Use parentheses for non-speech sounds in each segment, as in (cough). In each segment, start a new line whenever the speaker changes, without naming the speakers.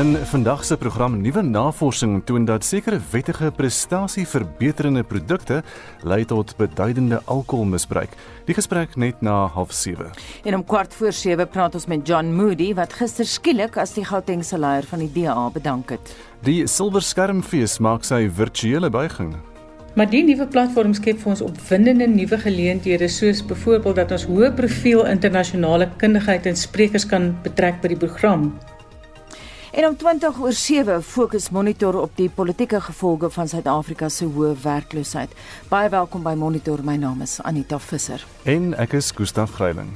In vandag se program nuwe navorsing toon dat sekere wettige prestasieverbeterende produkte lei tot beduidende alkoholmisbruik. Die gesprek net na 07:30.
En om kwart voor 7 praat ons met John Moody wat gister skielik as die Gautengse leier van die DA bedank het.
Die Silverskermfees maak sy virtuele buiging.
Maar die nuwe platform skep vir ons opwindende nuwe geleenthede soos byvoorbeeld dat ons hoë profiel internasionale kundigheid en sprekers kan betrek by die program.
En om 20 oor 7 fokus Monitor op die politieke gevolge van Suid-Afrika se hoë werkloosheid. Baie welkom by Monitor. My naam is Anita Visser.
En ek is Gustaf Greiling.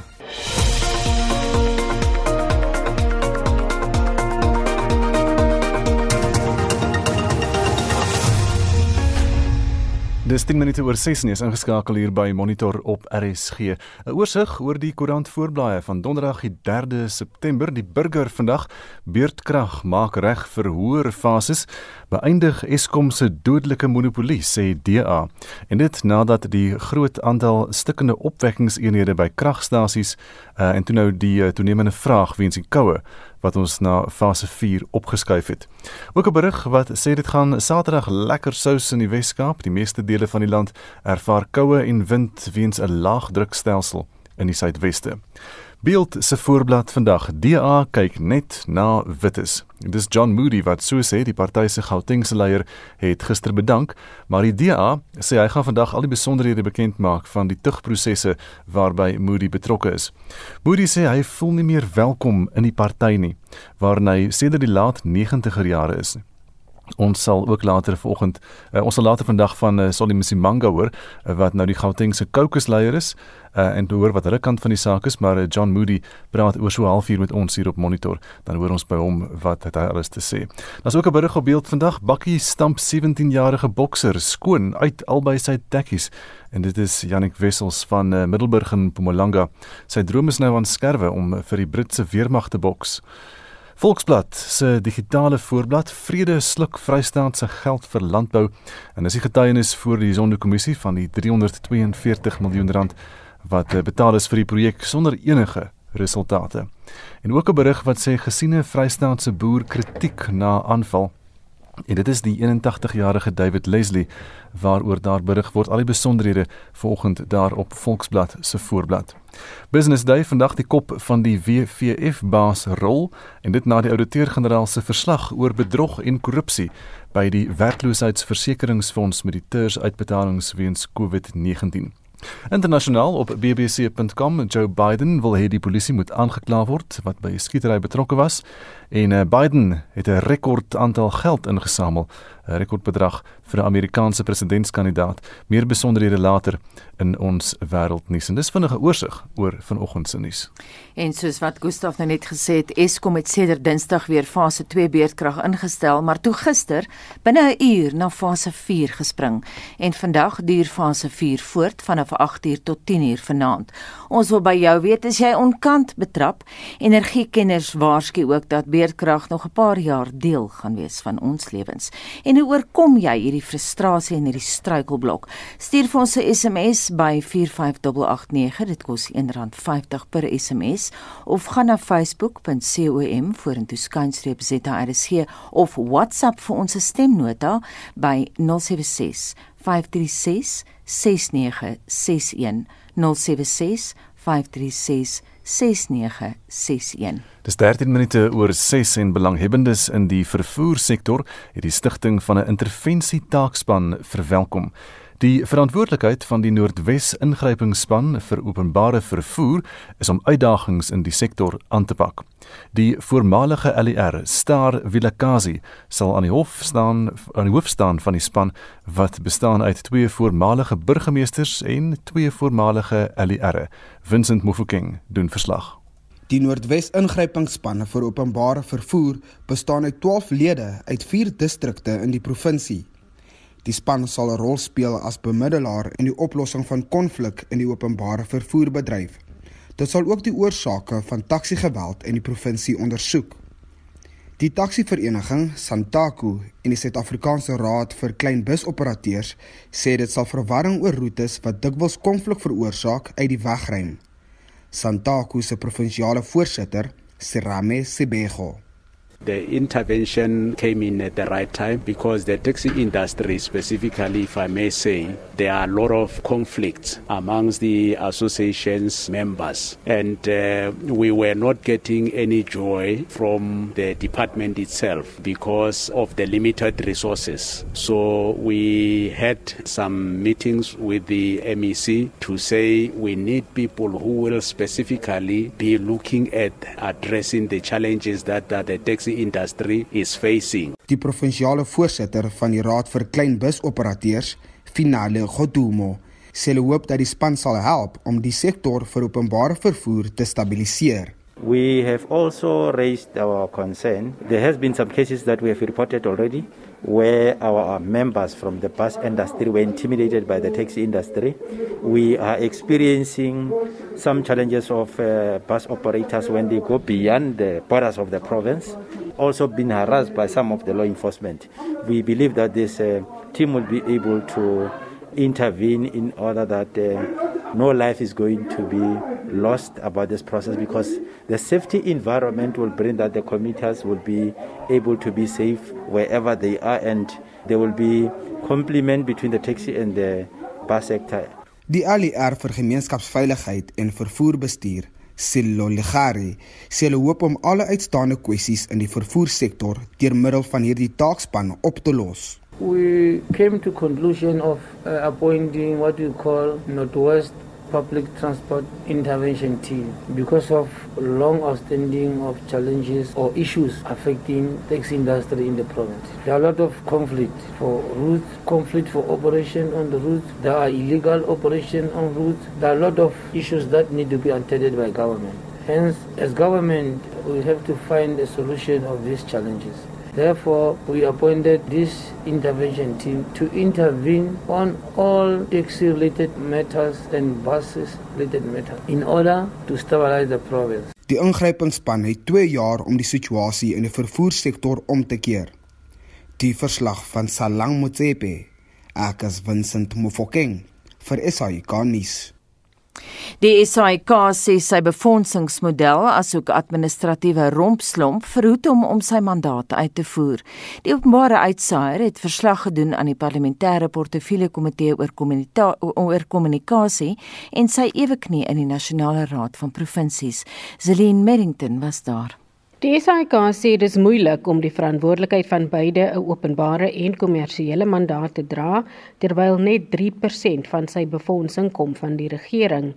Dis 10 minute oor 6 en is ingeskakel hier by Monitor op RSG. 'n Oorsig oor die koerant voorblaaie van Donderdag die 3de September. Die burger vandag beurtkrag maak reg vir hoër fases, beëindig Eskom se dodelike monopolie sê DA. En dit nadat die groot aantal stikkende opwekkingseenhede by kragstasies uh, en toe nou die uh, toenemende vraag weens die koue wat ons na fase 4 opgeskuif het. Ook 'n berig wat sê dit gaan Saterdag lekker sous in die Wes-Kaap. Die meeste dele van die land ervaar koue en wind weens 'n laagdrukstelsel in die suidweste. Beeld se voorblad vandag. DA kyk net na wites. Dis John Moody wat so sê die party se Gautengse leier het gister bedank, maar die DA sê hy gaan vandag al die besonderhede bekend maak van die tugprosesse waarby Moody betrokke is. Moody sê hy voel nie meer welkom in die party nie, waarin hy sedert die laat 90er jare is. Ons sal ook later vanoggend uh, ons sal later vandag van uh, Solly Msimanga hoor uh, wat nou die Gautengse caucus leier is uh, en hoor wat hulle kant van die saak is maar uh, John Moody praat oor so 'n halfuur met ons hier op monitor dan hoor ons by hom wat hy alles te sê. Daar's ook 'n berig op beeld vandag Bakkie stamp 17-jarige bokser skoon uit albei sy tekkies en dit is Jannik Wessels van uh, Middelburg in Mpumalanga. Sy droom is nou aan skerwe om vir die Britse weermag te boks. Volksblad se digitale voorblad Vrede sluk Vrystaat se geld vir landbou en is die getuienis voor die Sonderkommissie van die 342 miljoen rand wat eh, betaal is vir die projek sonder enige resultate. En ook 'n berig wat sê gesiene Vrystaatse boer kritiek na aanval En dit is die 81-jarige David Leslie waaroor daar berig word al die besonderhede vanoggend daar op Volksblad se voorblad. Business Day vandag die kop van die WVF baas rol en dit na die ouditeur-generaal se verslag oor bedrog en korrupsie by die werkloosheidsversekeringsfonds met die teurs uitbetalings weens COVID-19. Internasionaal op bbc.com Joe Biden wil hê die polisie moet aangekla word wat by skietery betrokke was en uh, Biden het 'n rekord aantal geld ingesamel, rekordbedrag vir 'n Amerikaanse presidentskandidaat. Meer besonderhede later in ons wêreldnuus. En dis vinnige oorsig oor vanoggend se nuus.
En soos wat Gustaf nou net gesê het, Eskom het sedert Dinsdag weer fase 2 beurtkrag ingestel, maar toe gister binne 'n uur na fase 4 gespring. En vandag duur fase 4 voort vanaf 8uur tot 10uur vanaand. Ons wil by jou weet as jy onkant betrap. Energiekenners waarsku ook dat beurtkrag nog 'n paar jaar deel gaan wees van ons lewens. En hoe oorkom jy hierdie frustrasie en hierdie struikelblok? Stuur vir ons 'n SMS by 45889. Dit kos R1.50 per SMS of gaan na facebook.com vorentoe skynstreep ZRSG of WhatsApp vir ons stemnota by 076 536 6961 076 536 6961.
Dis 13 minute oor 6 en belanghebbendes in die vervoersektor het die stigting van 'n intervensie taakspan verwelkom. Die verantwoordelikheid van die Noordwes ingrypingsspan vir openbare vervoer is om uitdagings in die sektor aan te pak. Die voormalige LER, Star Vilakazi, sal aan die hof staan aan die hoof staan van die span wat bestaan uit twee voormalige burgemeesters en twee voormalige LER. Vincent Mufokeng doen verslag.
Die Noordwes ingrypingsspan vir openbare vervoer bestaan uit 12 lede uit 4 distrikte in die provinsie. Die span sal 'n rol speel as bemiddelaar in die oplossing van konflik in die openbare vervoerbedryf. Dit sal ook die oorsake van taxi-geweld in die provinsie ondersoek. Die taksivereniging Santaku en die Suid-Afrikaanse Raad vir Kleinbusoperateurs sê dit sal verwarring oor roetes wat dikwels konflik veroorsaak uit die weg ruim. Santaku se provinsiale voorsitter, Serame Sibego,
The intervention came in at the right time because the taxi industry, specifically, if I may say, there are a lot of conflicts amongst the association's members. And uh, we were not getting any joy from the department itself because of the limited resources. So we had some meetings with the MEC to say we need people who will specifically be looking at addressing the challenges that, that the taxi industry is facing.
Die provinsiale voorsitter van die Raad vir Kleinbusoperateurs, Finale Godumo, sê hulle hoop dat die span sal help om die sektor vir openbare vervoer te stabiliseer.
We have also raised our concern. There has been some cases that we have reported already where our members from the bus industry were intimidated by the taxi industry. We are experiencing some challenges of uh, bus operators when they go beyond the borders of the province. Also, been harassed by some of the law enforcement. We believe that this uh, team will be able to intervene in order that uh, no life is going to be lost about this process because the safety environment will bring that the commuters will be able to be safe wherever they are and there will be complement between the taxi and the bus sector.
Die ALR vir gemeenskapsveiligheid en vervoerbestuur, Silo Ligari, sê hulle hoop om alle uitstaande kwessies in die vervoersektor deur middel van hierdie taakspan op te los.
We came to conclusion of uh, appointing what we call Northwest Public Transport Intervention Team because of long outstanding of challenges or issues affecting taxi industry in the province. There are a lot of conflict for routes, conflict for operation on the routes. There are illegal operation on routes. There are a lot of issues that need to be attended by government. Hence, as government, we have to find a solution of these challenges. Therefore, we appointed this intervention team to intervene on all taxi related matters and buses related matters in order to stabilize the province.
Die ingrypingsspan het 2 jaar om die situasie in die vervoersektor om te keer. Die verslag van Salang Motsepe, Akas Vincent Mofokeng vir nuus.
Die SAIK sê sy befondsingsmodel asook administratiewe rompslomp verhoed hom om sy mandaat uit te voer. Die openbare uitsaaier het verslag gedoen aan die parlementêre portefeulje komitee oor oor kommunikasie en sy eweknie in die nasionale raad van provinsies. Zelin Merrington was daar.
Die SAIK sê dit is moeilik om die verantwoordelikheid van beide 'n openbare en kommersiële mandaat te dra terwyl net 3% van sy befondsing kom van die regering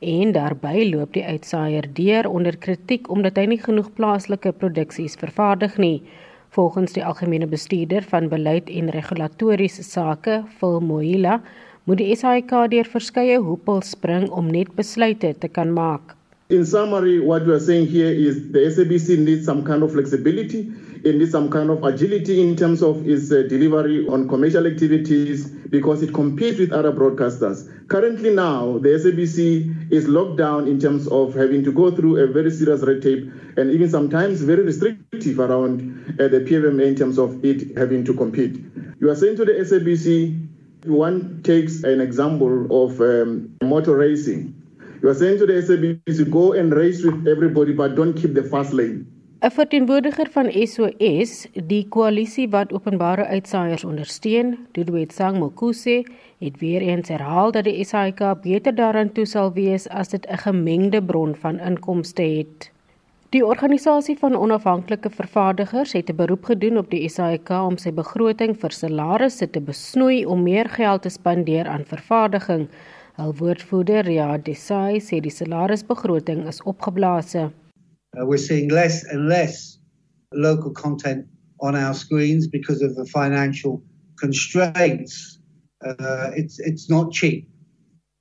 en daarbey loop die uitsaaier deur onder kritiek omdat hy nie genoeg plaaslike produksies vervaardig nie. Volgens die algemene bestuurder van beleid en regulatoriese sake, Phil Moila, moet die SAIK deur verskeie hoepels spring om net besluite te kan maak.
In summary, what we are saying here is the SABC needs some kind of flexibility, it needs some kind of agility in terms of its uh, delivery on commercial activities because it competes with other broadcasters. Currently now, the SABC is locked down in terms of having to go through a very serious red tape and even sometimes very restrictive around uh, the PMMA in terms of it having to compete. You are saying to the SABC, one takes an example of um, motor racing. You are saying to the SABC, go and race with everybody, but don't keep the fast lane.
'n Verteenwoordiger van SOS, die koalisie wat openbare uitsaaiers ondersteun, Dudwet Sang Mokuse, het weer eens herhaal dat die SAIK beter daaraan toe sal wees as dit 'n gemengde bron van inkomste het. Die organisasie van onafhanklike vervaardigers het 'n beroep gedoen op die SAIK om sy begroting vir salarisse te besnoei om meer geld te spandeer aan vervaardiging. Al woordvoerder Riyad Desai sê die salarisbegroting is opgeblaas. Uh,
we're seeing less and less local content on our screens because of the financial constraints. Uh, it's it's not cheap.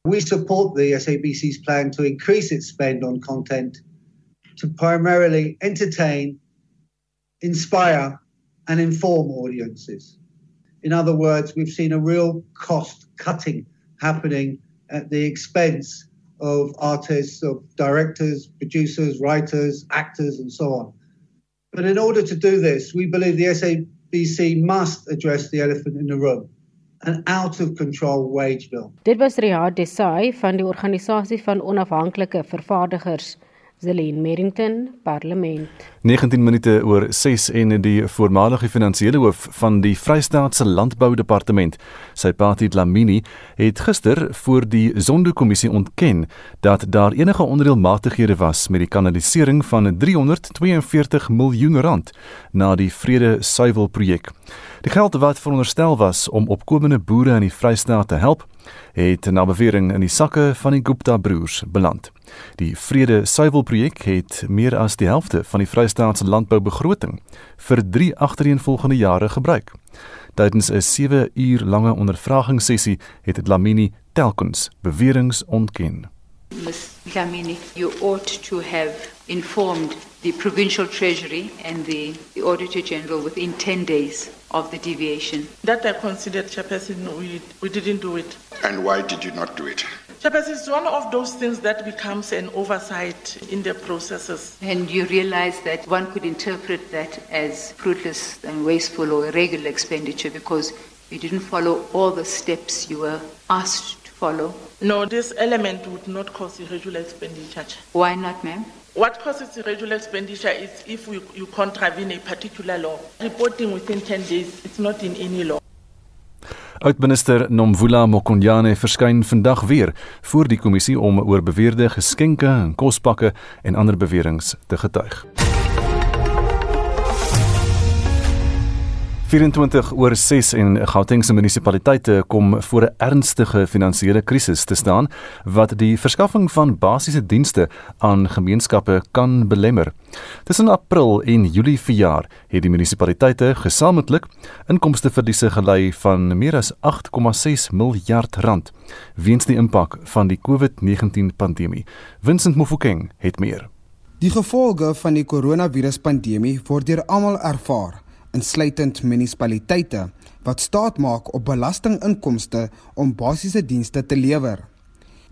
We support the SABC's plan to increase its spend on content to primarily entertain, inspire, and inform audiences. In other words, we've seen a real cost cutting happening at the expense of artists, of directors, producers, writers, actors, and so on. But in order to do this, we believe the SABC must address the elephant in the room. an out of control wage bill.
Dit was Riyad Desai van die organisasie van onafhanklike vervaardigers Zelene Merrington, Parlement.
19 minute oor 6 en die voormalige finansiële hoof van die Vrystaatse Landboudepartement, sy Pati Dlamini, het gister voor die Zondo-kommissie ontken dat daar enige onreëlmatighede was met die kanalisering van 342 miljoen rand na die Vrede Suiwel projek. Die geld wat veronderstel was om opkomende boere in die Vrystaat te help, het na bewering in die sakke van die Gupta broers beland. Die Vrede Suiwel projek het meer as die helfte van die Vrystaatse landboubegroting vir 3 agtereenvolgende jare gebruik. Tydens 'n 7 uur lange ondervragingssessie het Dlamini telkens beweringe ontken.
Ms. Dlamini, you ought to have informed the provincial treasury and the, the auditor general within 10 days of the deviation.
That I considered, Chairperson, we, we didn't do it.
And why did you not do it?
Chairperson, it's one of those things that becomes an oversight in the processes.
And you realize that one could interpret that as fruitless and wasteful or irregular expenditure because you didn't follow all the steps you were asked to follow.
No, this element would not cause irregular expenditure.
Why not, ma'am?
What causes irregular expenditure is if we, you contravene a particular law. Reporting within 10 days, it's not in any law.
Oudminister Nomvula Mokonyane verskyn vandag weer voor die kommissie om oor beweerde geskenke en kospakke en ander beweringe te getuig. 24 oor 6 en Gautengse munisipaliteite kom voor 'n ernstige finansiële krisis te staan wat die verskaffing van basiese dienste aan gemeenskappe kan belemmer. Tussen April en Julie verjaar het die munisipaliteite gesamentlik inkomsteverliese gelei van meer as 8,6 miljard rand weens die impak van die COVID-19 pandemie. Vincent Mofokeng het meer.
Die gevolge van die koronaviruspandemie word deur almal ervaar insluitend munisipaliteite wat staat maak op belastinginkomste om basiese dienste te lewer.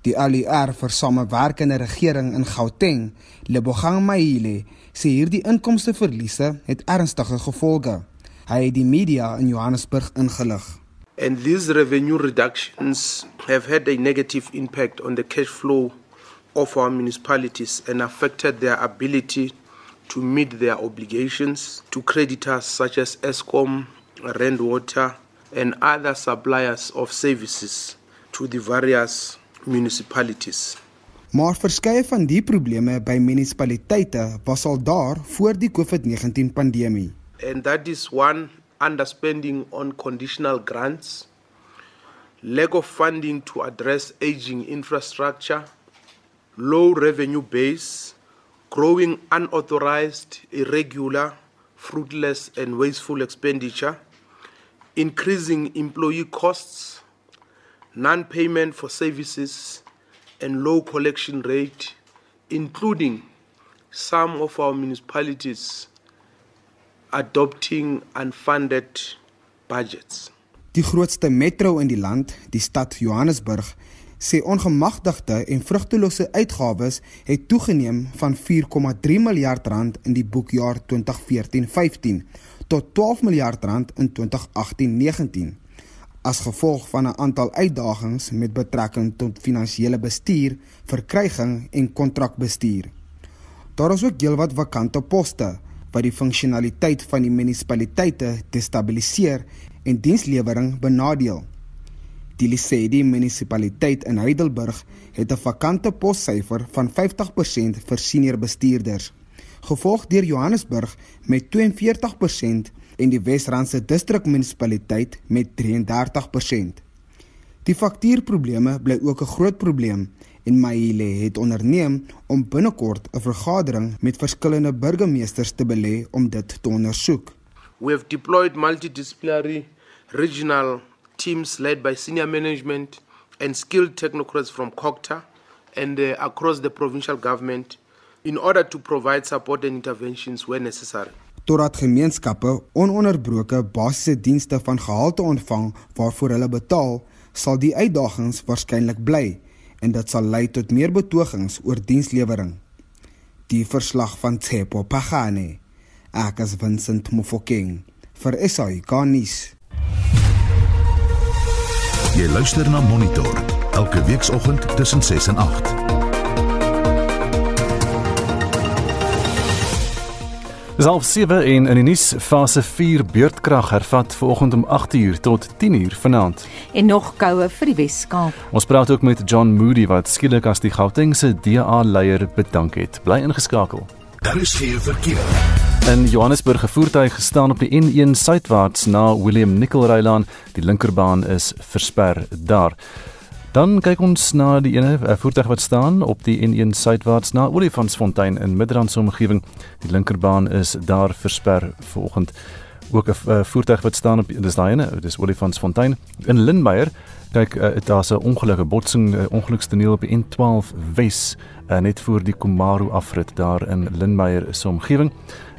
Die ALR vir samewerkende regering in Gauteng, Lebogang Maile, sê hierdie inkomsteverliese het ernstige gevolge. Hy het die media in Johannesburg ingelig.
And these revenue reductions have had a negative impact on the cash flow of our municipalities and affected their ability to meet their obligations to creditors such as Eskom, Rand Water, and other suppliers of services to the various municipalities.
Maar verskeie van die probleme by munisipaliteite was al daar voor die COVID-19 pandemie.
And that is one underspending on conditional grants, lack of funding to address aging infrastructure, low revenue base, growing unauthorized, irregular, fruitless, and wasteful expenditure, increasing employee costs, non payment for services, and low collection rate, including some of our municipalities adopting unfunded budgets.
Die grootste metro in die land, die stad Johannesburg, sê ongemagtigde en vrugtelose uitgawes het toegeneem van 4,3 miljard rand in die boekjaar 2014-15 tot 12 miljard rand in 2018-19 as gevolg van 'n aantal uitdagings met betrekking tot finansiële bestuur, verkryging en kontrakbestuur. Daar is ook heelwat vakante poste wat die funksionaliteit van die munisipaliteite destabiliseer en dienslewering benadeel. Die Lesedi munisipaliteit in Heidelburg het 'n vakante possyfer van 50% vir senior bestuurders, gevolg deur Johannesburg met 42% en die Wesrandse distrik munisipaliteit met 33%. Die faktuurprobleme bly ook 'n groot probleem en Maile het onderneem om binnekort 'n vergadering met verskillende burgemeesters te belê om dit te ondersoek.
We have deployed multidisciplinary regional teams led by senior management and skilled technocrats from COCTA and uh, across the provincial government in order to provide support and interventions where necessary.
Totdat gemeenskappe ononderbroke basiese dienste van gehalte ontvang waarvoor hulle betaal, sal die uitdagings waarskynlik bly en dit sal lei tot meer betogings oor dienslewering. Die verslag van Tshepo Pagane, Ek as Vincent Mofokeng vir SAK nuus.
Jy luister na Monitor elke weekoggend tussen 6 en 8.
Dis half 7 en in die nuus fase 4 beurtkrag hervat vanoggend om 8uur tot 10uur vanaand.
En nog koue vir die Weskaap.
Ons praat ook met John Moody wat skielik as die Gautengse DA leier bedank het. Bly ingeskakel.
Daar is geen verkeer.
In Johannesburg 'n voertuig gestaan op die N1 suidwaarts na William Nicol-Rylaan. Die linkerbaan is versper daar. Dan kyk ons na die ene 'n voertuig wat staan op die N1 suidwaarts na Olifantsfontein in Midrand se omgewing. Die linkerbaan is daar versper vanoggend. Ook 'n voertuig wat staan op dis daai ene, dis Olifantsfontein in Lindmeyer. Kyk, uh, daar's 'n ongelukkige botsing, uh, ongelukstoneel op die N12 Wes, uh, net voor die Komaru afrit daar in Lindmeyer se omgewing.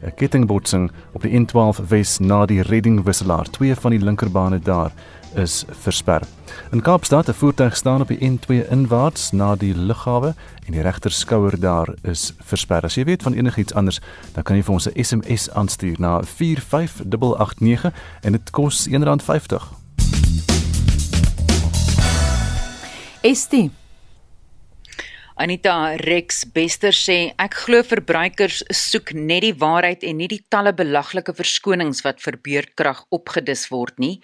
'n Kettingbotsing op die N12 Wes na die reddingwisselaar. Twee van die linkerbane daar is versper. In Kaapstad 'n voertuig staan op die N2 inwaarts na die lughawe en die regter skouer daar is versper. As jy weet van enigiets anders, dan kan jy vir ons 'n SMS aanstuur na 45889 en dit kos R1.50.
Estie
Anita Rex Bester sê ek glo verbruikers soek net die waarheid en nie die talle belaglike verskonings wat vir beurtkrag opgedis word nie.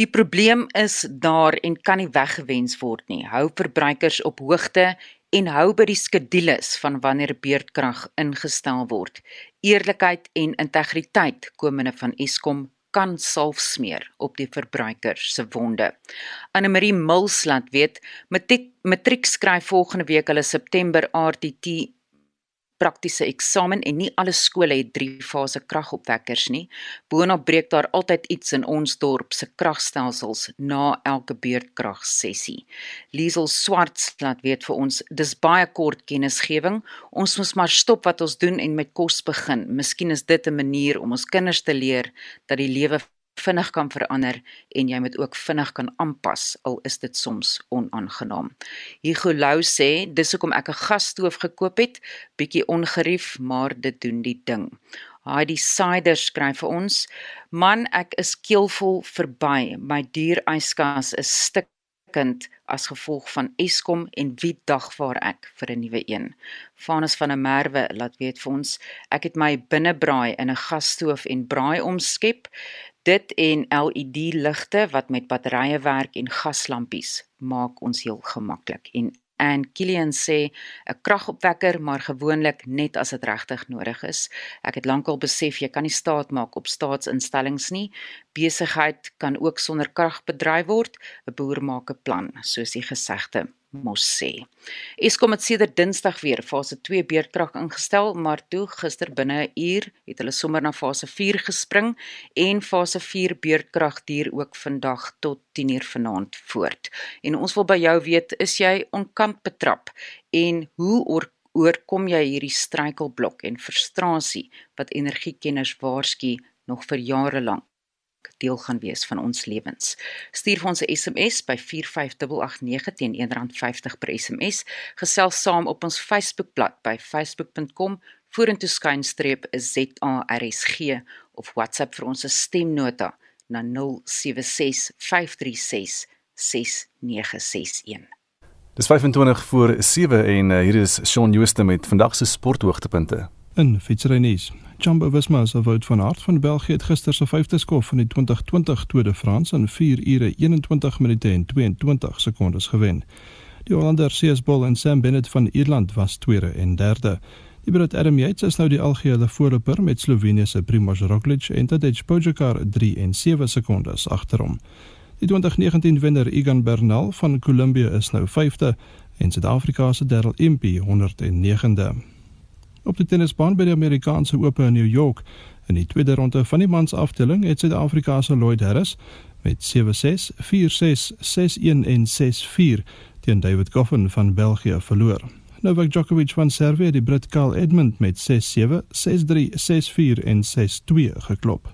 Die probleem is daar en kan nie weggewens word nie. Hou verbruikers op hoogte en hou by die skedules van wanneer beurtkrag ingestel word. Eerlikheid en integriteit komende van Eskom kan salf smeer op die verbruiker se wonde. Anne-Marie Mills laat weet matriek, matriek skryf volgende week hulle September RTT praktiese eksamen en nie alle skole het 3 fase kragopwekkers nie. Boonop breek daar altyd iets in ons dorp se kragstelsels na elke beurtkragsessie. Liesel Swarts laat weet vir ons dis baie kort kennisgewing. Ons moet maar stop wat ons doen en met kos begin. Miskien is dit 'n manier om ons kinders te leer dat die lewe vinnig kan verander en jy moet ook vinnig kan aanpas al is dit soms onaangenaam. Hugo Lou sê dis hoekom ek 'n gasstoof gekoop het, bietjie ongerief, maar dit doen die ding. Heidi Sider skryf vir ons: "Man, ek is keelvol verby. My duur yskas is stikkend as gevolg van Eskom en wie dagvaar ek vir 'n nuwe een." Vanus van 'n Merwe laat weet vir ons: "Ek het my binnebraai in 'n gasstoof en braai omskep. Dit en LED ligte wat met batterye werk en gaslampies maak ons heel gemaklik. En en Kilian sê 'n kragopwekker maar gewoonlik net as dit regtig nodig is. Ek het lankal besef jy kan nie staat maak op staatsinstellings nie. Besigheid kan ook sonder krag bedryf word. 'n Boer maak 'n plan, soos die gesegde mos sê. Eskom het sedert Dinsdag weer fase 2 beurtkrag ingestel, maar toe gister binne 'n uur het hulle sommer na fase 4 gespring en fase 4 beurtkrag duur ook vandag tot 10:00 vanaand voort. En ons wil by jou weet, is jy onkant betrap en hoe oor oorkom jy hierdie struikelblok en frustrasie wat energiekenners waarsku nog vir jare lank? Deel gaan wees van ons lewens. Stuur vir ons 'n SMS by 45889 teen R1.50 per SMS. Gesels saam op ons Facebookblad by facebook.com vorentoe skynstreep ZARSG of WhatsApp vir ons stemnota na 0765366961.
Dis 25 voor 7 en uh, hier is Shaun Jooste met vandag se sporthoogtepunte.
In fietsrynuus. Jumbo Visma se wout van hart van België het gister se vyfde skof van die 2020 Tour de France in 4 ure 21 minute en 22 sekondes gewen. Die Hollander CS Bull en Sam Bennett van Ierland was tweede en derde. Die Brit Adam Yates is nou die algehele voorloper met Slovenië se Primož Roglič en Tadej Pogačar 3 en 7 sekondes agter hom. Die 2019 wenner Egan Bernal van Kolumbie is nou vyfde en Suid-Afrika se Darryl Impey 109de op die tennisbaan by die Amerikaanse Ope in New York. In die tweede ronde van die mans afdeling het Suid-Afrika se Lloyd Harris met 7-6, 4-6, 6-1 en 6-4 teen David Goffin van België verloor. Novak Djokovic van Servië die Brit Carl Edmund met 6-7, 6-3, 6-4 en 6-2 geklop.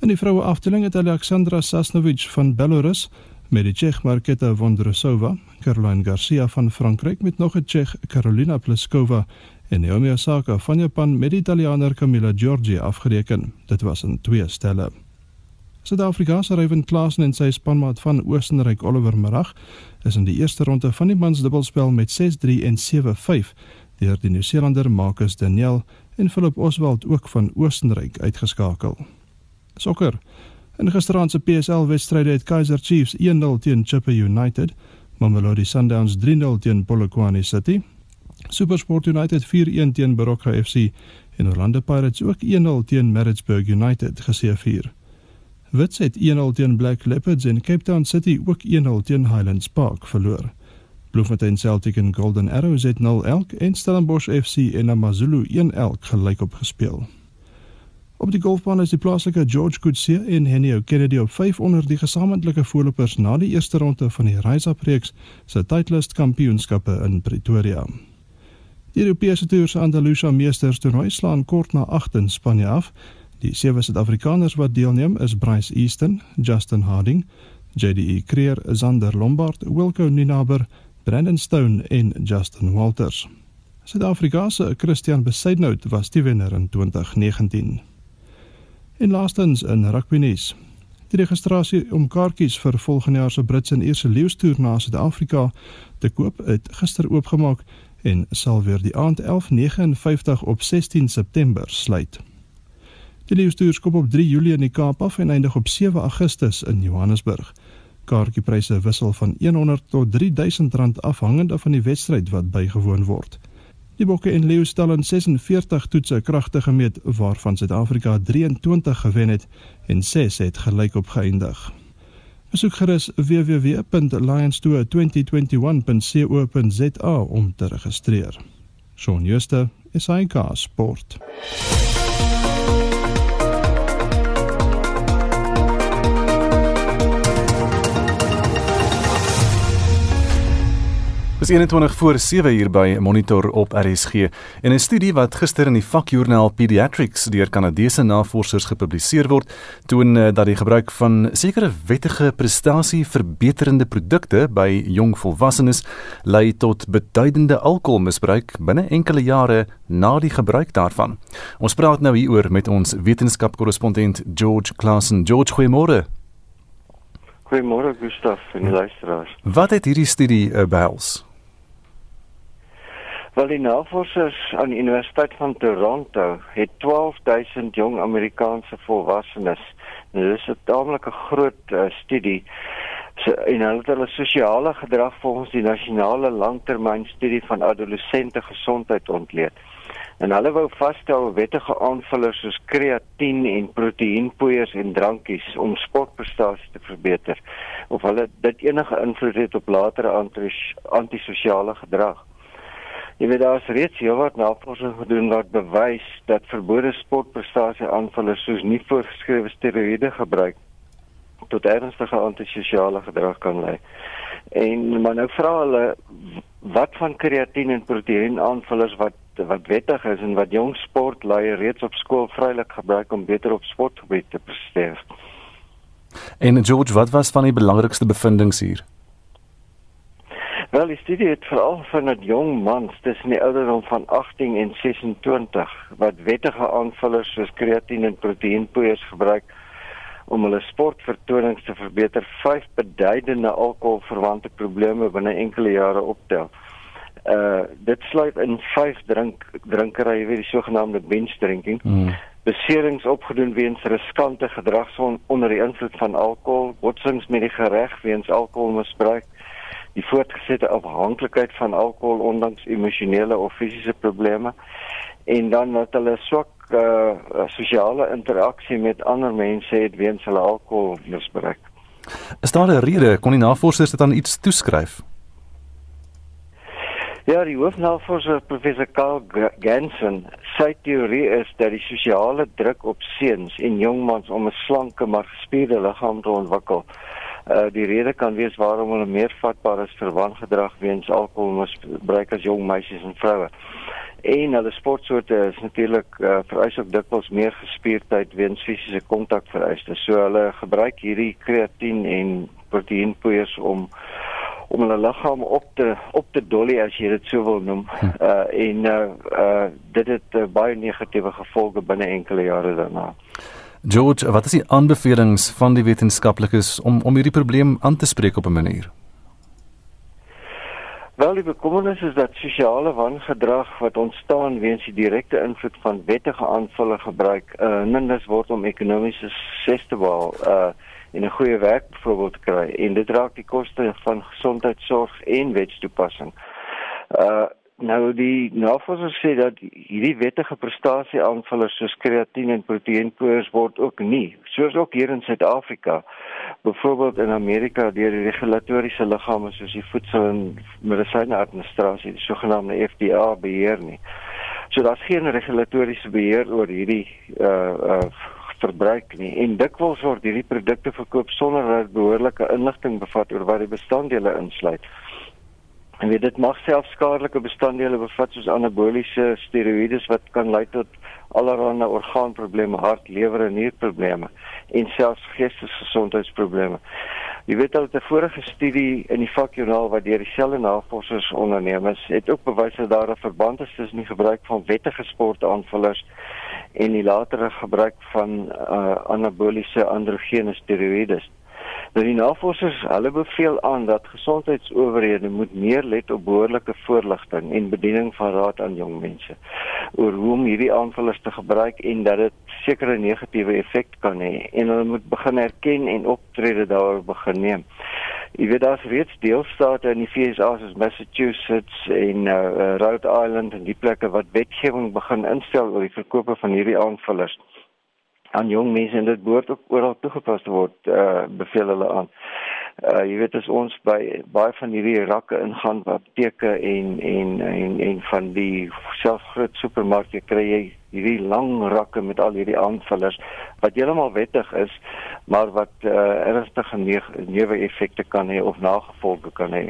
In die vroue afdeling het Alexandra Sasnovic van Belarus met die Tsjech Marketa Vondrousova, Caroline Garcia van Frankryk met nog 'n Tsjech Karolina Pliskova en Naomi Osaka van Japan met die Italianer Camilla Giorgi afgereken. Dit was in twee stelle. Suid-Afrika se Ryan Klaasen en sy spanmaat van Oostenryk Oliver Marag is in die eerste ronde van die mans dubbelspel met 6-3 en 7-5 deur die Nieu-Seelander Marcus Daniel en Philip Oswald ook van Oostenryk uitgeskakel. Sokker. In gisteraand se PSL-wedstryde het Kaizer Chiefs 1-0 teen Chippa United, Mamelodi Sundowns 3-0 teen Polokwane City, SuperSport United 4-1 teen Baroka FC en Orlando Pirates ook 1-0 teen Maritzburg United geseëvier. Wits het 1-0 teen Black Leopards en Cape Town City ook 1-0 teen Highlands Park verloor. Bloemfontein Celtic en Golden Arrows het 0 elk en Stellenbosch FC en AmaZulu 1 elk gelyk op gespeel. Op die golfbaan is die plaaslike George Coetzee en Henny Kennedy op 5 onder die gesamentlike voorlopers na die eerste ronde van die Rise Up reeks se Titleist Kampioenskappe in Pretoria. Die Europese toer se Andalusia Meesters toernooi slaan kort na 8 in Spanje af. Die sewe Suid-Afrikaners wat deelneem is Bryce Easton, Justin Harding, JDE Creer, Zander Lombard, Wilco Ninaber, Brandon Stone en Justin Walters. Suid-Afrika se Christian Besaidnout was die wenner in 2019. En laastens in rugby nuus. Die registrasie om kaartjies vir volgende jaar se Britse en Ierse leeustoer na Suid-Afrika te koop het gister oopgemaak en sal weer die aand 11:59 op 16 September sluit. Die leeustoer skop op 3 Julie in die Kaap af en eindig op 7 Augustus in Johannesburg. Kaartjiepryse wissel van 100 tot 3000 rand afhangende van die wedstryd wat bygewoon word. Die bokke en leeu stel in 46 toetse kragte gemeet waarvan Suid-Afrika 23 gewen het en 6 het gelyk op geëindig. Besoek gerus www.lions2021.co.za om te registreer. Shaun Schuster, SAK Sport.
Dis 21 voor 7 uur by Monitor op RSG. En 'n studie wat gister in die vakjoernaal Pediatrics deur Kanadese navorsers gepubliseer word, toon eh, dat die gebruik van sekere wettige prestasieverbeterende produkte by jong volwassenes lei tot beduidende alkoholmisbruik binne enkele jare na die gebruik daarvan. Ons praat nou hieroor met ons wetenskapkorrespondent George Claassen. George, goeiemôre.
Goeiemôre Gustaf en die luisteraars.
Wat het hierdie studie uh, behels?
Wel die navorsers aan die Universiteit van Toronto het 12000 jong Amerikaanse volwassenes. Nou dis 'n taamlike groot uh, studie. So, en hulle het hulle sosiale gedrag volgens die nasionale langtermynstudie van adolessente gesondheid ontleed. En hulle wou vasstel wettige aanvullers soos kreatien en proteïenpoeiers en drankies om sportprestasie te verbeter of hulle dit enige invloed het op latere antisosiale gedrag. Jy weet daar is reeds heelwat navorsing gedoen wat bewys dat verbode sportprestasie aanvullers soos nie voorgeskrewe steroïde gebruik tot ernstige antisosiale gedrag kan lei. En maar nou vra hulle wat van kreatien en proteïen aanvullers wat wat wettig is en wat jong sportleiers reeds op skool vrylik gebruik om beter op sportgebied te presteer.
En George, wat was van die belangrikste bevindinge hier?
Wel, die studie het veral van dat jong mans tussen die ouderdom van 18 en 26 wat wettige aanvullers soos kreatien en proteïenpoeiers gebruik om hulle sportvertonings te verbeter, vyf beduidende alkoholverwante probleme binne enkele jare optel. Uh dit sluit in vyf drink drinkery, weet die sogenaamde binge drinking. Mm. Beserings opgedoen weens riskante gedrag onder die invloed van alkohol, botsings met die gereg weens alkoholmisbruik die voortgesette afhanklikheid van alkohol ondanks emosionele of fisiese probleme en dan dat hulle swak uh, sosiale interaksie met ander mense het weens hulle alkoholmisbruik.
Is daar 'n rede kon die navorsers dit aan iets toeskryf?
Ja, die hoofnavorser professor Karl Gansen sê teorie is dat die sosiale druk op seuns en jongmans om 'n slanke maar gespierde liggaam te ontwikkel uh, die rede kan wees waarom hulle meer vatbaar is vir wangedrag weens alkoholmisbruik as jong meisies en vroue. En hulle sportsoorte is natuurlik uh, vereis ook dikwels meer gespierdheid weens fisiese kontak vereistes. So hulle gebruik hierdie kreatien en proteïenpoeiers om om hulle liggaam op te op te dolly as jy dit so wil noem. Uh en uh uh dit het uh, baie negatiewe gevolge binne enkele jare daarna.
George, wat is die aanbevelings van die wetenskaplikes om om hierdie probleem aan te spreek op 'n manier?
Wel die bekommernis is dat sosiale wangedrag wat ontstaan weens die direkte invloed van wettige aanvulle gebruik, uh minders word om ekonomiese sukses te behaal, uh en 'n goeie werk byvoorbeeld te kry en dit raak die koste van gesondheidsorg en wetstoepassing. Uh nou die navorsers sê dat hierdie wettige prestasie aanvullers soos kreatien en proteïenkoers word ook nie, soos ook hier in Suid-Afrika byvoorbeeld in Amerika deur die regulatoriese liggame soos die Voedsel- en Medisyne-administrasie, die sogenaamde FDA beheer nie. So daar's geen regulatoriese beheer oor hierdie uh uh verbruik nie en dikwels word hierdie produkte verkoop sonder dat behoorlike inligting bevat oor wat die bestanddele insluit. En weet dit mag selfs skadelike bestanddele bevat soos anaboliese steroïdes wat kan lei tot allerlei orgaanprobleme, hart, lewer en nierprobleme en selfs geestesgesondheidsprobleme. Jy weet al 'n vorige studie in die vakjoernaal wat deur dieselfde navorsers onderneem is, het ook bewys dat daar 'n verband is tussen die gebruik van wettige sportaanvullers en die latere gebruik van uh, anaboliese androgene steroïdes. Nou die navorsers, hulle beveel aan dat gesondheidsowerhede moet meer let op behoorlike voorligting en bediening van raad aan jong mense oor hoe om hierdie aanvullers te gebruik en dat dit sekere negatiewe effek kan hê en hulle moet begin erken en optrede daaroor begin neem. Jy weet daar's reeds deelstate in die VSA soos Massachusetts en uh, Rhode Island en die plekke wat wetgewing begin instel oor die verkope van hierdie aanvullers aan jong mense en dit behoort ook oral toegepas te word uh beveel hulle aan. Uh jy weet as ons by baie van hierdie rakke ingaan by apteke en en en en van die selfs groot supermarkte kry jy hierdie lang rakke met al hierdie aanvullers wat heeltemal wettig is maar wat uh ernstige neeweffekte kan hê of nagevolge kan hê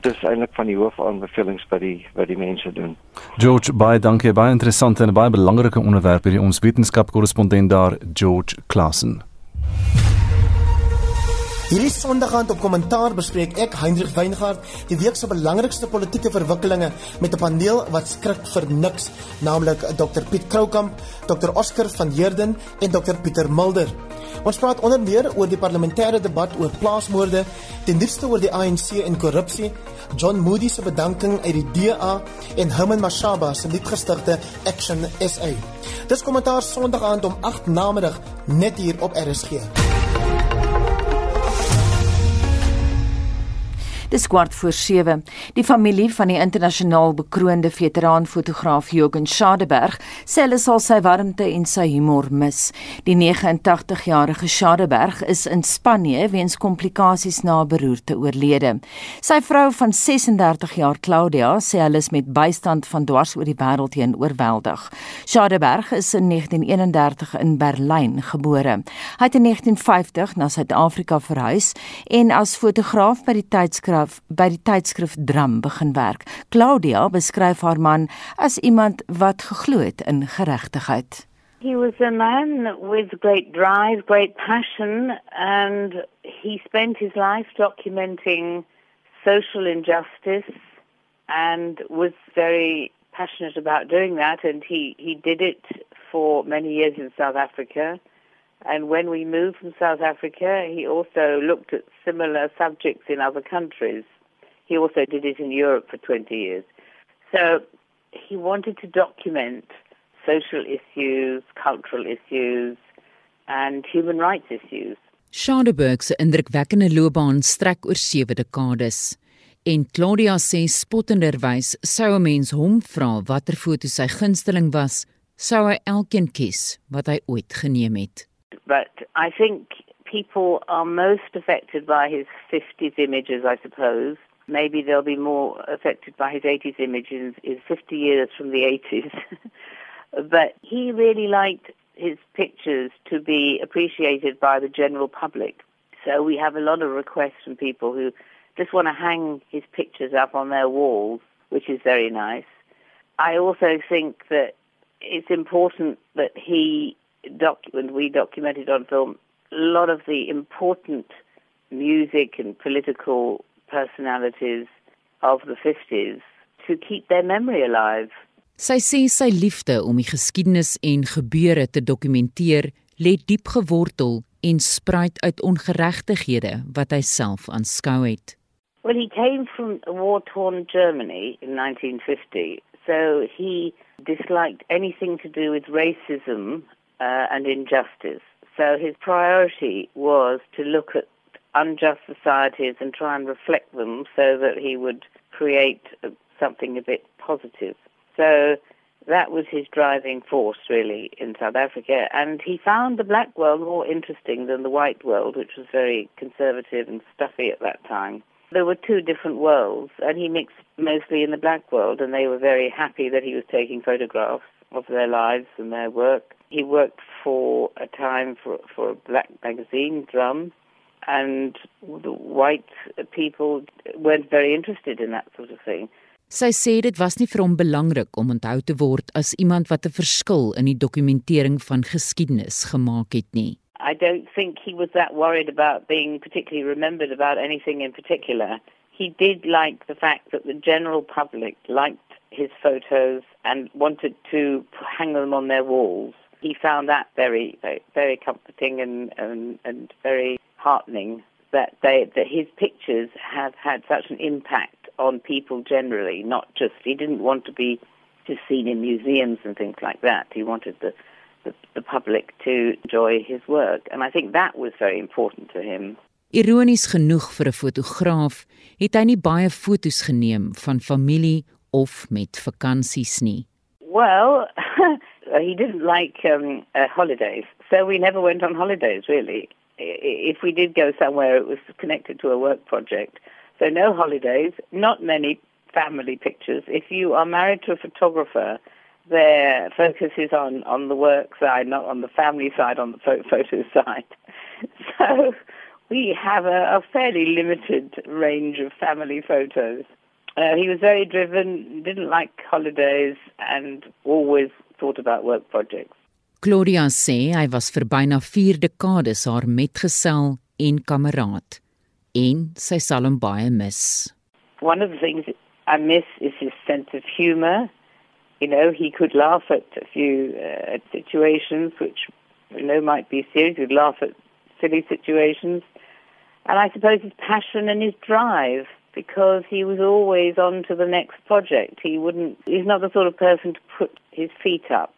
dit is eintlik van die hoofaanbevelings wat die wat die mense doen.
George, baie dankie, baie interessant en baie belangrike onderwerp hierdie ons wetenskapkorrespondent daar George Klassen.
Hierdie Sondagoggend op kommentaar bespreek ek Hendrik Weingart die week se belangrikste politieke verwikkelinge met 'n paneel wat skrik vir niks, naamlik Dr Piet Kroukamp, Dr Oscar van Heerden en Dr Pieter Mulder. Ons praat onder meer oor die parlementêre debat oor plaasmoorde, die nuutste oor die ANC en korrupsie, John Moody se bedanking uit die DA en Herman Mashaba se nuutgestigte Action SA. Dis kommentaar Sondagoggend om 8 namiddag net hier op RSG.
Dis kwart voor 7. Die familie van die internasionaal bekroonde veteraanfotograaf Jürgen Schadeberg sê hulle sal sy warmte en sy humor mis. Die 89-jarige Schadeberg is in Spanje weens komplikasies na 'n beroerte oorlede. Sy vrou van 36 jaar, Claudia, sê hulle is met bystand van dwars oor die wêreld heen oorweldig. Schadeberg is in 1931 in Berlyn gebore. Hy het in 1950 na Suid-Afrika verhuis en as fotograaf by die tydskrif tydskrif by die tydskrif Dram begin werk. Claudia beskryf haar man as iemand wat geglo het in geregtigheid.
He was a man with great drive, great passion, and he spent his life documenting social injustice and was very passionate about doing that. And he, he did it for many years in South Africa. And when we moved from South Africa, he also looked at similar subjects in other countries. He also did it in Europe for 20 years. So he wanted to document social issues, cultural issues, and human rights issues.
Schadeberg se indrukwekkende loopbaan strek oor 7 dekades. En Claudia sê spottenderwys sou 'n mens hom vra watter foto sy gunsteling was, sou hy elkeen kies wat hy ooit geneem het.
But I think people are most affected by his 50s images, I suppose. Maybe they'll be more affected by his 80s images, his 50 years from the 80s. (laughs) but he really liked his pictures to be appreciated by the general public. So we have a lot of requests from people who just want to hang his pictures up on their walls, which is very nice. I also think that it's important that he document we documented on film a lot of the important music and political personalities of the 50s to keep their memory alive.
Sy sê sy liefde om die geskiedenis en gebeure te dokumenteer lê diep gewortel en spruit uit ongeregtighede wat hy self aanskou het.
Well, he came from war-torn Germany in 1950, so he disliked anything to do with racism uh, and injustice. So his priority was to look at unjust societies and try and reflect them so that he would create something a bit positive. So that was his driving force, really, in South Africa. And he found the black world more interesting than the white world, which was very conservative and stuffy at that time. There were two different worlds, and he mixed mostly in the black world, and they were very happy that he was taking photographs of their lives and their work. He worked for a time for, for a black magazine, Drum, and the white people weren't very interested in that sort of thing.
Sy sê dit was nie vir hom belangrik om onthou te word as iemand wat 'n verskil in die dokumentering van geskiedenis gemaak het nie.
I don't think he was that worried about being particularly remembered about anything in particular. He did like the fact that the general public liked his photos and wanted to hang them on their walls. He found that very, very, comforting and, and, and very heartening that, they, that his pictures have had such an impact on people generally, not just, he didn't want to be just seen in museums and things like that. He wanted the, the, the public to enjoy his work. And I think that was very important to him.
Ironies genoeg vir 'n fotograaf, het hy nie baie fotos geneem van familie of met vakansies nie.
Well, (laughs) he didn't like um, uh, holidays, so we never went on holidays really. If we did go somewhere, it was connected to a work project. So no holidays, not many family pictures. If you are married to a photographer, their focus is on, on the work side, not on the family side, on the photo (laughs) side. So we have a, a fairly limited range of family photos. Uh, he was very driven, didn't like holidays, and always thought about work projects.
Claudia sê hy was vir byna 4 dekades haar metgesel en kameraad en sy sal hom baie mis.
One of the things I miss is his sense of humor. You know, he could laugh at a few uh, situations which you know might be serious. He'd laugh at silly situations. And I suppose his passion and his drive because he was always on to the next project. He wouldn't he's not the sort of person to put his feet up.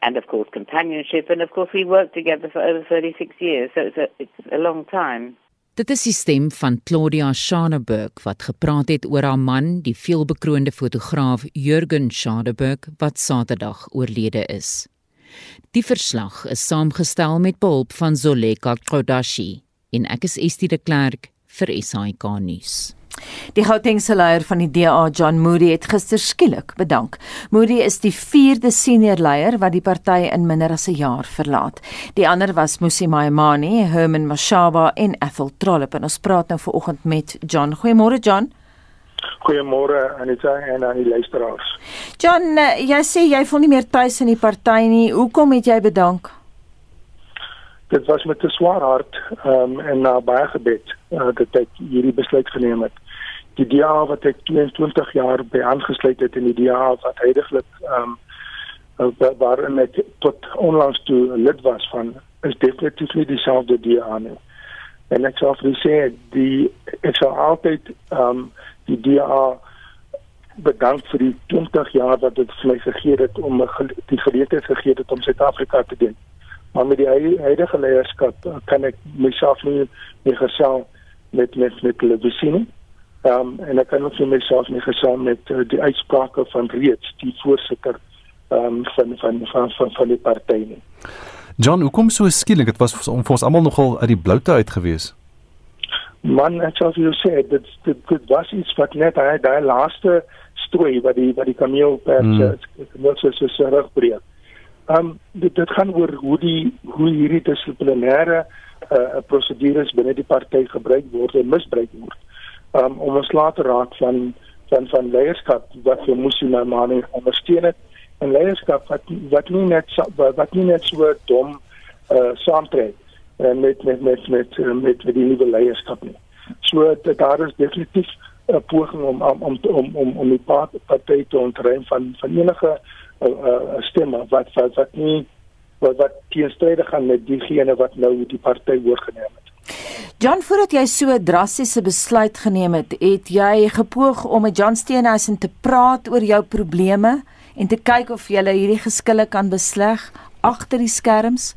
And of course companionship and of course we worked together for over 36 years, so it's a it's a long time.
Dit is die stem van Claudia Schaneberg wat gepraat het oor haar man, die veelbekroonde fotograaf Jürgen Schaneberg wat Saterdag oorlede is. Die verslag is saamgestel met behulp van Zoleka Kodashi en ek is Estie de Klerk vir SAK nuus.
Die Gautengse leier van die DA, John Moody, het gister skielik bedank. Moody is die 4de senior leier wat die party in minder as 'n jaar verlaat. Die ander was Musi Maimane, Herman Mashaba en Ethel Trollip. En ons praat nou vanoggend met John. Goeiemôre John.
Goeiemôre Anita en aan die luisteraars.
John, eh, jy sê jy voel nie meer tuis in die party nie. Hoekom het jy bedank?
Dit was met 'n swaar hart um, en na baie gebed uh, dat ek hierdie besluit geneem het die DA wat ek 22 jaar by aangesluit het in die DA wat heidaglik ehm um, waarin ek tot onlangs toe lid was van is definitief nie dieselfde DA nie. En ek sou sê die ek sou altyd ehm um, die DA bedank vir die 20 jaar wat dit vir my gegee het om die geleentheid gegee het om Suid-Afrika te dien. Maar met die huidige leierskap kan ek myself nie meer gesel met met met hulle besien. Ehm um, en ek kan ook vir myself nie gesaam met uh, die uitsprake van reeds die voorsitter ehm um, van, van van van van die party nie.
John, hoekom so skielik? Dit was vir ons almal nogal uit die bloute uit gewees.
Man, ek sou vir jou sê dit dit dit was iets wat net hy daai laaste strooi wat die wat die kameel per hmm. so so so rugbreek. Ehm um, dit dit gaan oor hoe die hoe hierdie dissiplinêre uh, prosedures binne die party gebruik word en misbruik word um, om ons later raak van van van leierskap wat vir Musima Mane ondersteun het en leierskap wat wat nie net wat nie net so dom uh saamtrek uh, met met met met met, met die nuwe leierskap nie. so daar is definitief 'n poging om om om om om, die party te ontruim van van enige uh, uh, stemme wat wat wat nie wat wat teenstrydig gaan met diegene wat nou die party oorgeneem het.
John, voordat jy so drastiese besluit geneem het, het jy gepoog om met John Steenhuisen te praat oor jou probleme en te kyk of jy hierdie geskille kan besleg agter die skerms?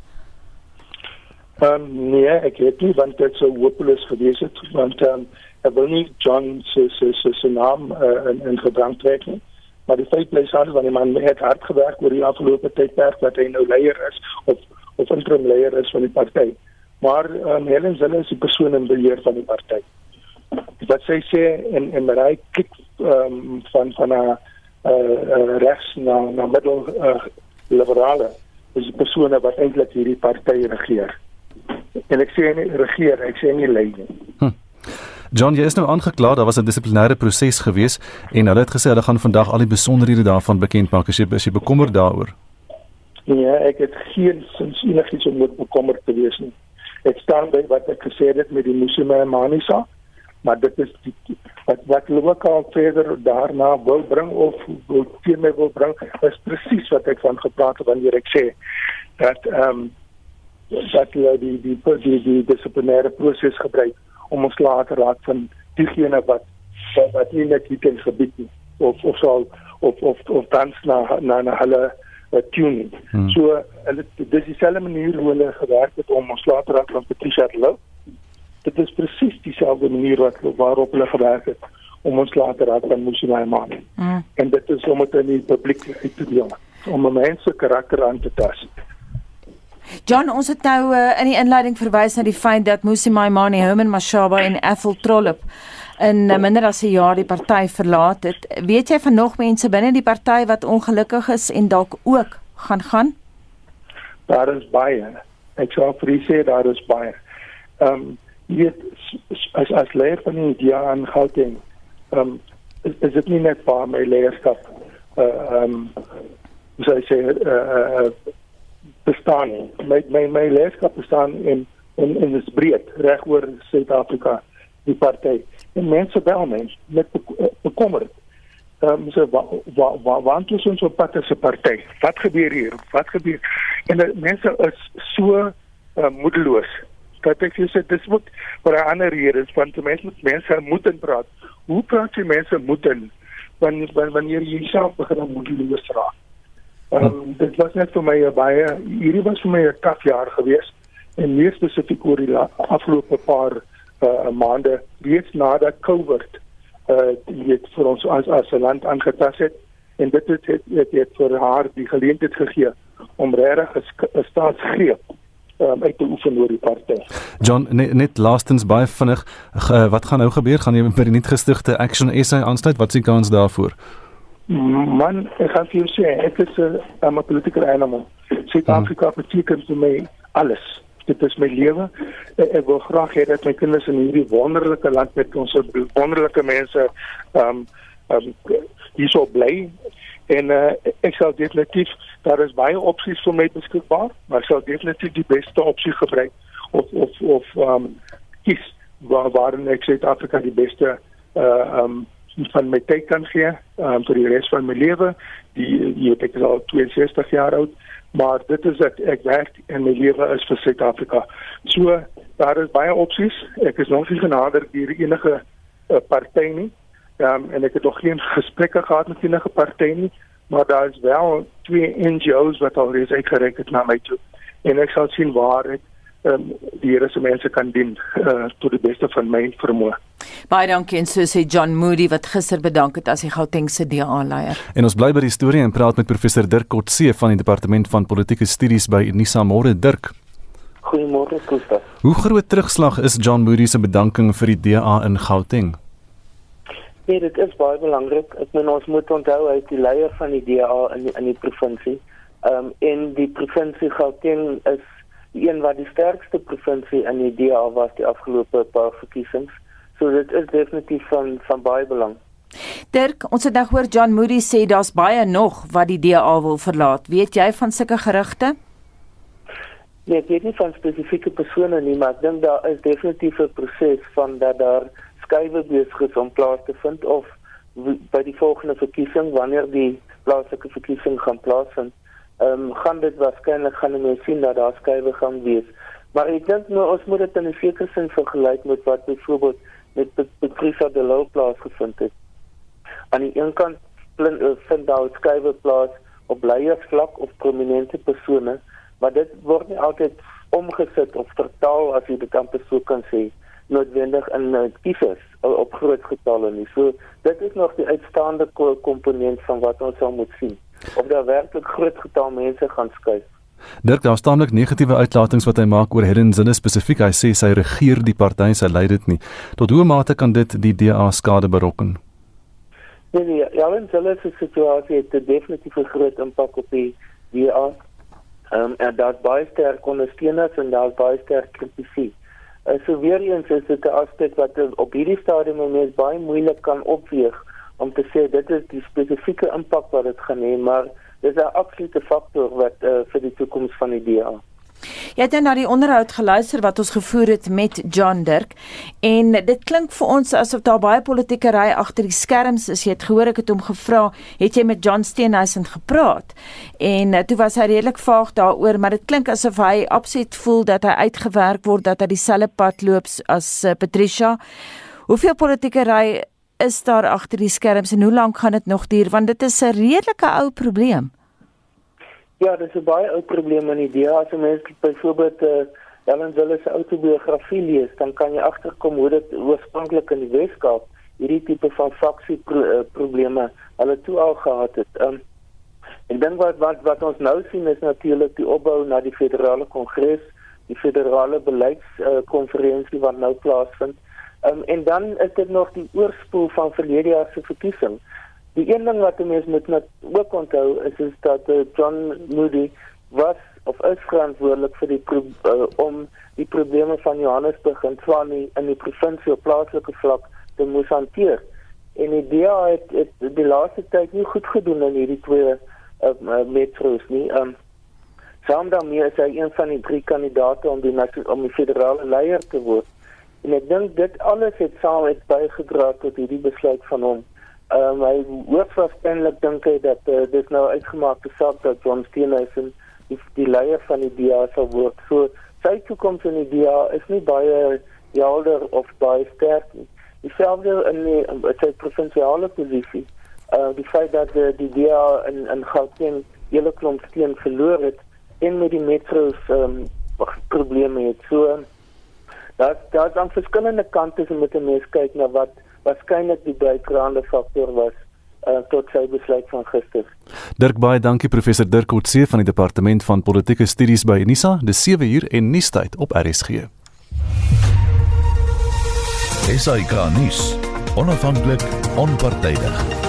Ehm um, nee, ek het nie want dit sou hopeloos gewees het want ehm um, ek wil nie John se se se se naam uh, in in gedrang trek nie. Maar die feit bly staan wanneer man het hard gewerk oor die afgelope tydperk dat hy nou leier is of of interim leier is van die party. Maar um, Helen Zille is die persoon in beheer van die party. Wat sy sê en en maar hy kyk um, van van 'n uh, uh, regs na na middel uh, liberale is die persone wat eintlik hierdie party regeer. En ek sê nie regeer, ek sê nie lei nie. Hm.
John, jy is nou aangekla, daar was 'n dissiplinêre proses gewees en hulle het gesê hulle gaan vandag al die besonderhede daarvan bekend maak. As jy is jy bekommerd daaroor?
Nee, ek het geen sins enigiets om bekommerd te wees nie. Ek staan by wat ek gesê het met die Musime Manisa, maar dit is die, wat wat hulle ook al verder daarna wil bring of wil teen my wil bring, is presies wat ek van gepraat het wanneer ek sê dat ehm um, dat hulle die die die die, die dissiplinêre proses gebruik om ons later raak van diegene wat wat, wat nie net hier in gebied nie of of sal of of of dans na na na hulle uh, tuning. Hmm. So hulle dis dieselfde manier hoe hulle gewerk het om ons later raak van Patricia te loop. Dit is presies dieselfde manier wat waarop hulle gewerk het om ons later raak van Musima Imani. Hmm. En dit is om dit in die publiek te doen om mense karakter aan te tas.
John, ons het nou uh, in die inleiding verwys na die feit dat Musi Maimane, Herman Mashaba en Ethel Trollop in uh, minder as 'n jaar die party verlaat het. Weet jy van nog mense binne die party wat ongelukkig is en dalk ook gaan gaan?
Daar is baie. Ek sou vir sê daar is baie. Ehm um, weet as as leier van die DA in Gauteng, ehm um, is, is dit nie net vir my leierskap uh ehm um, so ek sê uh, uh, bestaan nie. My my my leierskap bestaan in in in die breed reg oor Suid-Afrika die party. En mense bel mens met bekommerd. Ehm um, so wat wat wa, want is ons op pad as 'n party? Wat gebeur hier? Wat gebeur? En die mense is so uh, moedeloos. Dat ek sê dis wat vir 'n ander rede is want mense moet mense moet in praat. Hoe praat jy mense moet in wanneer wanneer jy self begin moedeloos raak? Um, dit was net vir my baie hierdie was vir my 'n taaf jaar gewees en meer spesifiek oor die afgelope paar uh, maande reeds nadat COVID uh dit vir ons as as 'n land aangetas het en dit het het, het, het vir haar die geleentheid gegee om regtig 'n staatsgreep um, uit te oefen oor die party.
John net, net laastens baie vinnig uh, wat gaan nou gebeur? Gaan jy by die nuut gestigte Action SA aansluit? Wat sien kans daarvoor?
Man, ek gaan vir jou sê, ek is 'n politieke animal. Suid-Afrika hmm. beteken vir my alles. Dit is my lewe. Ek, ek wil graag hê dat my kinders in hierdie wonderlike land met ons wonderlike mense um um hierso bly en uh, ek sal definitief daar is baie opsies vir my beskikbaar, maar ek sal definitief die beste opsie gebruik of of of um kies waar waar ek Suid-Afrika die beste uh um van my tyd kan gee um, vir die res van my lewe. Die jy weet ek is al 62 jaar oud, maar dit is dat ek werk en my lewe is vir Suid-Afrika. So daar is baie opsies. Ek is nog nie genader deur enige uh, party nie. Um, en ek het nog geen gesprekke gehad met enige party nie, maar daar is wel twee NGO's wat al reeds uitgereik het na my toe. En ek sal sien waar ek um, die Here se mense kan dien uh, tot die beste van my vermoë.
Baie dankie en so sê John Moody wat gister bedank het as die Gauteng se DA leier.
En ons bly by die storie en praat met professor Dirk Kotse van die departement van politieke studies by Unisa Môre Dirk.
Goeiemôre Koos.
Hoe groot terugslag is John Moody se bedanking vir die DA in Gauteng?
Nee, dit is baie belangrik. Ek meen ons moet onthou hy is die leier van die DA in die, in die provinsie. Ehm um, en die provinsie Gauteng is die een wat die sterkste provinsie in die DA was die afgelope paar verkiesings. So dit is definitief van van baie belang.
Dirk, ons het nou gehoor John Moody sê daar's baie nog wat die DA wil verlaat. Weet jy van sulke gerugte?
Nee, ek weet nie van spesifieke persone nie, maar ek dink daar is definitief 'n proses van dat daar skuwe besig is om plaas te vind of by die volgende verkiesing wanneer die plaaslike verkiesing gaan plaasvind. Ehm um, gaan dit waarskynlik gaan mense sien dat daar skuwe gaan wees. Maar ek dink nou ons moet dit in 'n sekere sin vergelyk met wat byvoorbeeld met Patricia de Lou plaasgevind het. Aan die een kant eh, vind daar skuwe plaas op leiersvlak of prominente persone maar dit word nie altyd omgesit of vertaal as jy dit kan so kan sê noodwendig in uh, kiesers op groot getalle nie. So dit is nog die uitstaande komponent van wat ons sal moet sien. Of daar werklik groot getal mense gaan skuif.
Dirk, daar staan ook negatiewe uitlatings wat hy maak oor Helen Zille spesifiek. Hy sê sy regeer die party, sy lei dit nie. Tot hoe mate kan dit die DA skade berokken?
Nee, nee, Helen Zille se situasie het definitief 'n groot impak op die DA Ehm um, en daar's baie sterk ondersteuners en daar's baie sterk kritiek. En so weer eens is dit 'n aspek wat op hierdie stadium mens baie moeilik kan opweeg om te sê dit is die spesifieke impak wat dit gaan hê, maar dis 'n absolute faktor wat uh, vir die toekoms van die DA.
Jy het nou die onderhoud geluister wat ons gevoer het met John Dirk en dit klink vir ons asof daar baie politieke ry agter die skerms is. Jy het gehoor ek het hom gevra, het jy met John Steenhuisen gepraat? En uh, toe was hy redelik vaag daaroor, maar dit klink asof hy absoluut voel dat hy uitgewerk word dat hy dieselfde pad loop as uh, Patricia. Hoeveel politieke ry is daar agter die skerms en hoe lank gaan dit nog duur want dit is 'n redelike ou probleem.
Ja, dit is 'n baie ou probleem in DA. As jy mens byvoorbeeld eh uh, Ellen Zille se autobiografie lees, dan kan jy agterkom hoe dit oorspronklik in die Weskaap hierdie tipe van faksie pro, uh, probleme hulle toe al gehad het. Ehm um, ek dink wat wat wat ons nou sien is natuurlik die opbou na die federale kongres, die federale beleidskonferensie uh, wat nou plaasvind. Um, en dan is dit nog die oorspoel van verlede jaar se verkiesing. Die een ding wat mense moet net ook onthou is is dat uh, John Moody was of is verantwoordelik vir die uh, om die probleme van Johannesburg en Tshwane in die provinsie op plaaslike vlak te moes hanteer. En die DA het, het die laaste tyd nie goed gedoen in hierdie twee uh, metros nie. Um, Saam daarmee is hy een van die drie kandidaate om die om die federale leier te word. En ek dink dit alles het saam het bygedra tot hierdie besluit van hom. Ehm um, hy hoofwaarskynlik dink hy dat uh, dit nou uitgemaakte saak dat John Steenhuisen die, die leier van die DA sou word. So sy toekoms in die DA is nie baie helder of baie sterk nie. Dieselfde in die in sy provinsiale posisie. Uh die feit dat uh, die DA in in Gauteng hele klomp steun verloor het en met die metros ehm um, probleme het. So dat daar dan verskillende kante moet mense kyk na wat waarskynlik die bydraende faktor was uh, tot sy besluit van gister.
Dirk baie dankie professor Dirk Otse van die departement van politieke studies by Unisa. Dis 7 uur en nuustyd op RSG.
SAK nuus. Onafhanklik, onpartydig.